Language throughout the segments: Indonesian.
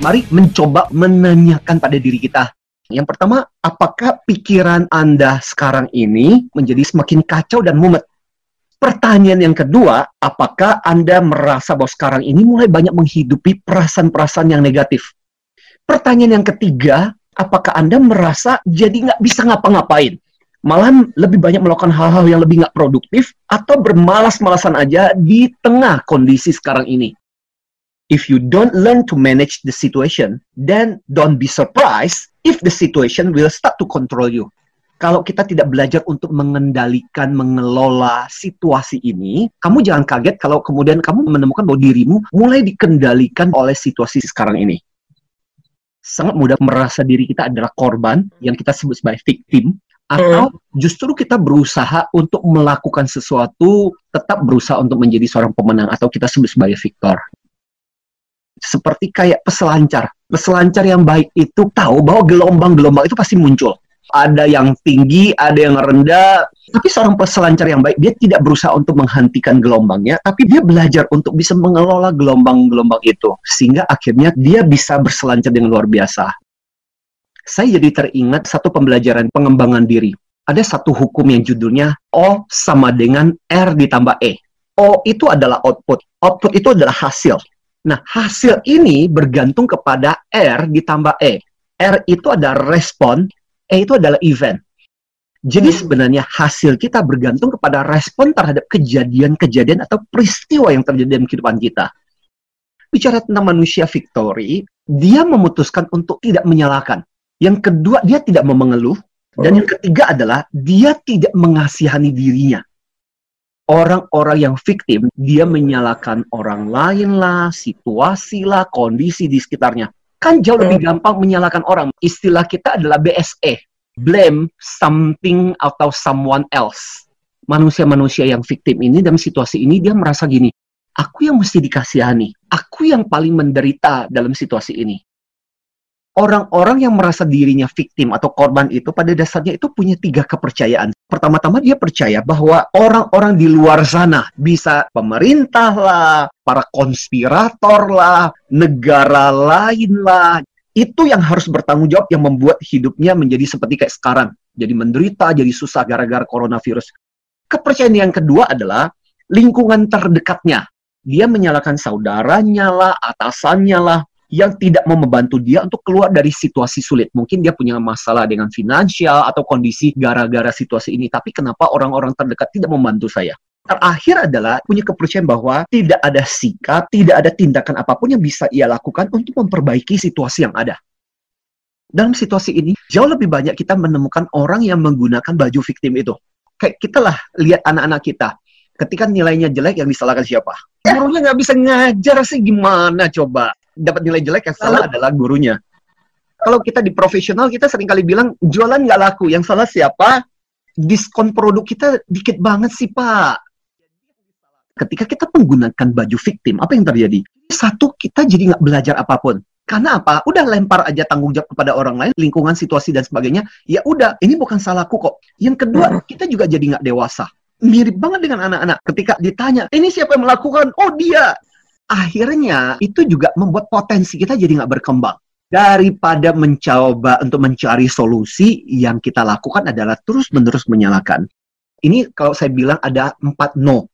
Mari mencoba menanyakan pada diri kita. Yang pertama, apakah pikiran Anda sekarang ini menjadi semakin kacau dan mumet? Pertanyaan yang kedua, apakah Anda merasa bahwa sekarang ini mulai banyak menghidupi perasaan-perasaan yang negatif? Pertanyaan yang ketiga, apakah Anda merasa jadi nggak bisa ngapa-ngapain? Malah lebih banyak melakukan hal-hal yang lebih nggak produktif atau bermalas-malasan aja di tengah kondisi sekarang ini? If you don't learn to manage the situation, then don't be surprised if the situation will start to control you. Kalau kita tidak belajar untuk mengendalikan, mengelola situasi ini, kamu jangan kaget kalau kemudian kamu menemukan bahwa dirimu mulai dikendalikan oleh situasi sekarang ini. Sangat mudah merasa diri kita adalah korban yang kita sebut sebagai victim, atau justru kita berusaha untuk melakukan sesuatu, tetap berusaha untuk menjadi seorang pemenang, atau kita sebut sebagai victor seperti kayak peselancar. Peselancar yang baik itu tahu bahwa gelombang-gelombang itu pasti muncul. Ada yang tinggi, ada yang rendah. Tapi seorang peselancar yang baik, dia tidak berusaha untuk menghentikan gelombangnya, tapi dia belajar untuk bisa mengelola gelombang-gelombang itu. Sehingga akhirnya dia bisa berselancar dengan luar biasa. Saya jadi teringat satu pembelajaran pengembangan diri. Ada satu hukum yang judulnya O sama dengan R ditambah E. O itu adalah output. Output itu adalah hasil. Nah, hasil ini bergantung kepada R ditambah E. R itu adalah respon, E itu adalah event. Jadi hmm. sebenarnya hasil kita bergantung kepada respon terhadap kejadian-kejadian atau peristiwa yang terjadi dalam kehidupan kita. Bicara tentang manusia victory, dia memutuskan untuk tidak menyalahkan. Yang kedua, dia tidak mau mengeluh. Dan yang ketiga adalah dia tidak mengasihani dirinya orang-orang yang victim, dia menyalahkan orang lain lah, situasi lah, kondisi di sekitarnya. Kan jauh lebih gampang menyalahkan orang. Istilah kita adalah BSE, blame something atau someone else. Manusia-manusia yang victim ini dalam situasi ini dia merasa gini, aku yang mesti dikasihani, aku yang paling menderita dalam situasi ini orang-orang yang merasa dirinya victim atau korban itu pada dasarnya itu punya tiga kepercayaan. Pertama-tama dia percaya bahwa orang-orang di luar sana bisa pemerintah lah, para konspirator lah, negara lain lah. Itu yang harus bertanggung jawab yang membuat hidupnya menjadi seperti kayak sekarang. Jadi menderita, jadi susah gara-gara coronavirus. Kepercayaan yang kedua adalah lingkungan terdekatnya. Dia menyalahkan saudaranya lah, atasannya lah, yang tidak mau membantu dia untuk keluar dari situasi sulit. Mungkin dia punya masalah dengan finansial atau kondisi gara-gara situasi ini, tapi kenapa orang-orang terdekat tidak membantu saya? Terakhir adalah punya kepercayaan bahwa tidak ada sikap, tidak ada tindakan apa pun yang bisa ia lakukan untuk memperbaiki situasi yang ada. Dalam situasi ini, jauh lebih banyak kita menemukan orang yang menggunakan baju victim itu. Kayak kita lah lihat anak-anak kita. Ketika nilainya jelek, yang disalahkan siapa? Gurunya nggak bisa ngajar sih gimana coba? Dapat nilai jelek yang salah adalah gurunya. Kalau kita di profesional kita sering kali bilang jualan nggak laku, yang salah siapa? Diskon produk kita dikit banget sih pak. Ketika kita menggunakan baju victim, apa yang terjadi? Satu, kita jadi nggak belajar apa pun. Karena apa? Udah lempar aja tanggung jawab kepada orang lain, lingkungan, situasi dan sebagainya. Ya udah, ini bukan salahku kok. Yang kedua, kita juga jadi nggak dewasa mirip banget dengan anak-anak. Ketika ditanya, ini siapa yang melakukan? Oh dia akhirnya itu juga membuat potensi kita jadi nggak berkembang. Daripada mencoba untuk mencari solusi, yang kita lakukan adalah terus-menerus menyalahkan. Ini kalau saya bilang ada empat no.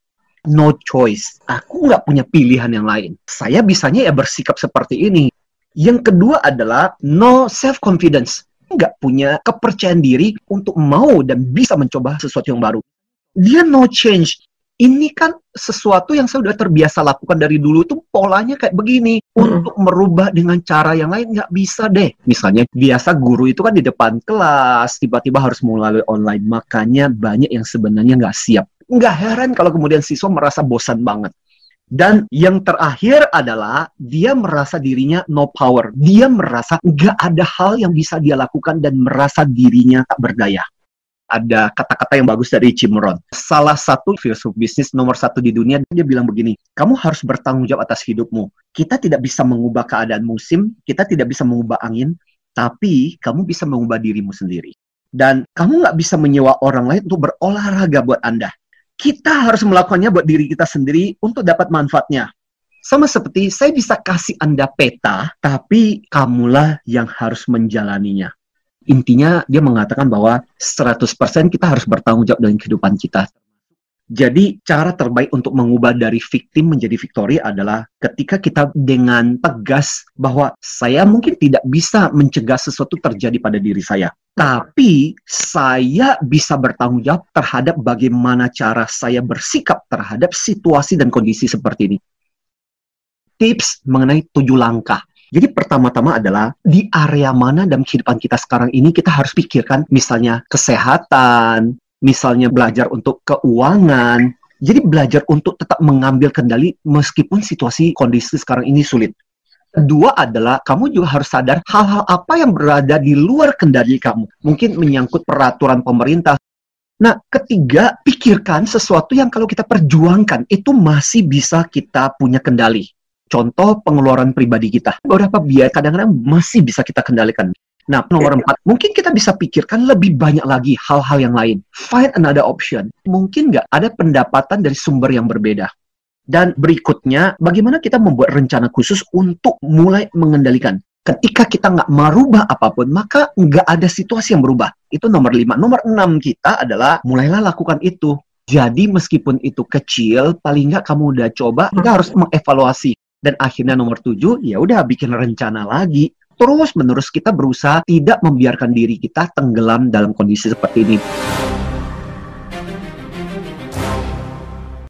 No choice. Aku nggak punya pilihan yang lain. Saya bisanya ya bersikap seperti ini. Yang kedua adalah no self-confidence. Nggak punya kepercayaan diri untuk mau dan bisa mencoba sesuatu yang baru. Dia no change ini kan sesuatu yang saya sudah terbiasa lakukan dari dulu itu polanya kayak begini. Hmm. Untuk merubah dengan cara yang lain nggak bisa deh. Misalnya biasa guru itu kan di depan kelas, tiba-tiba harus melalui online. Makanya banyak yang sebenarnya nggak siap. Nggak heran kalau kemudian siswa merasa bosan banget. Dan yang terakhir adalah dia merasa dirinya no power. Dia merasa nggak ada hal yang bisa dia lakukan dan merasa dirinya tak berdaya ada kata-kata yang bagus dari Jim Rohn. Salah satu filsuf bisnis nomor satu di dunia, dia bilang begini, kamu harus bertanggung jawab atas hidupmu. Kita tidak bisa mengubah keadaan musim, kita tidak bisa mengubah angin, tapi kamu bisa mengubah dirimu sendiri. Dan kamu nggak bisa menyewa orang lain untuk berolahraga buat Anda. Kita harus melakukannya buat diri kita sendiri untuk dapat manfaatnya. Sama seperti saya bisa kasih Anda peta, tapi kamulah yang harus menjalaninya. Intinya dia mengatakan bahwa 100% kita harus bertanggung jawab dengan kehidupan kita. Jadi cara terbaik untuk mengubah dari victim menjadi victory adalah ketika kita dengan tegas bahwa saya mungkin tidak bisa mencegah sesuatu terjadi pada diri saya. Tapi saya bisa bertanggung jawab terhadap bagaimana cara saya bersikap terhadap situasi dan kondisi seperti ini. Tips mengenai tujuh langkah. Jadi pertama-tama adalah di area mana dalam kehidupan kita sekarang ini kita harus pikirkan misalnya kesehatan, misalnya belajar untuk keuangan. Jadi belajar untuk tetap mengambil kendali meskipun situasi kondisi sekarang ini sulit. Kedua adalah kamu juga harus sadar hal-hal apa yang berada di luar kendali kamu. Mungkin menyangkut peraturan pemerintah. Nah, ketiga, pikirkan sesuatu yang kalau kita perjuangkan itu masih bisa kita punya kendali. Contoh pengeluaran pribadi kita. Beberapa biaya kadang-kadang masih bisa kita kendalikan. Nah, nomor empat, mungkin kita bisa pikirkan lebih banyak lagi hal-hal yang lain. Find another option. Mungkin nggak ada pendapatan dari sumber yang berbeda. Dan berikutnya, bagaimana kita membuat rencana khusus untuk mulai mengendalikan. Ketika kita nggak merubah apa pun, maka nggak ada situasi yang berubah. Itu nomor lima. Nomor enam kita adalah mulailah lakukan itu. Jadi meskipun itu kecil, paling nggak kamu udah coba, kita harus mengevaluasi. Dan akhirnya nomor tujuh, ya udah bikin rencana lagi terus menerus kita berusaha tidak membiarkan diri kita tenggelam dalam kondisi seperti ini.